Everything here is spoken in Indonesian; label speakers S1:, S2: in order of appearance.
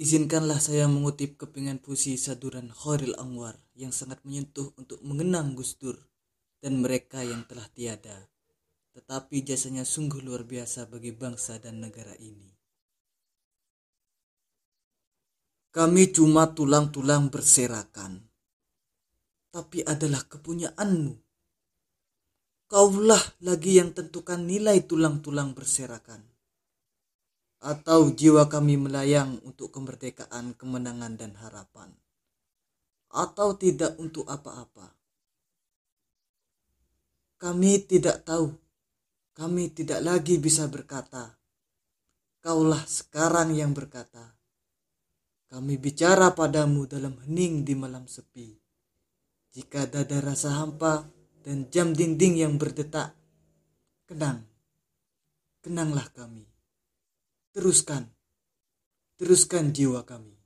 S1: Izinkanlah saya mengutip kepingan puisi saduran Khairil Anwar yang sangat menyentuh untuk mengenang Gus Dur dan mereka yang telah tiada. Tetapi jasanya sungguh luar biasa bagi bangsa dan negara ini. Kami cuma tulang-tulang berserakan, tapi adalah kepunyaanmu. Kaulah lagi yang tentukan nilai tulang-tulang berserakan atau jiwa kami melayang untuk kemerdekaan, kemenangan, dan harapan, atau tidak untuk apa-apa. Kami tidak tahu, kami tidak lagi bisa berkata, Kaulah sekarang yang berkata. Kami bicara padamu dalam hening di malam sepi. Jika dada rasa hampa dan jam dinding yang berdetak, kenang, kenanglah kami. Teruskan, teruskan jiwa kami.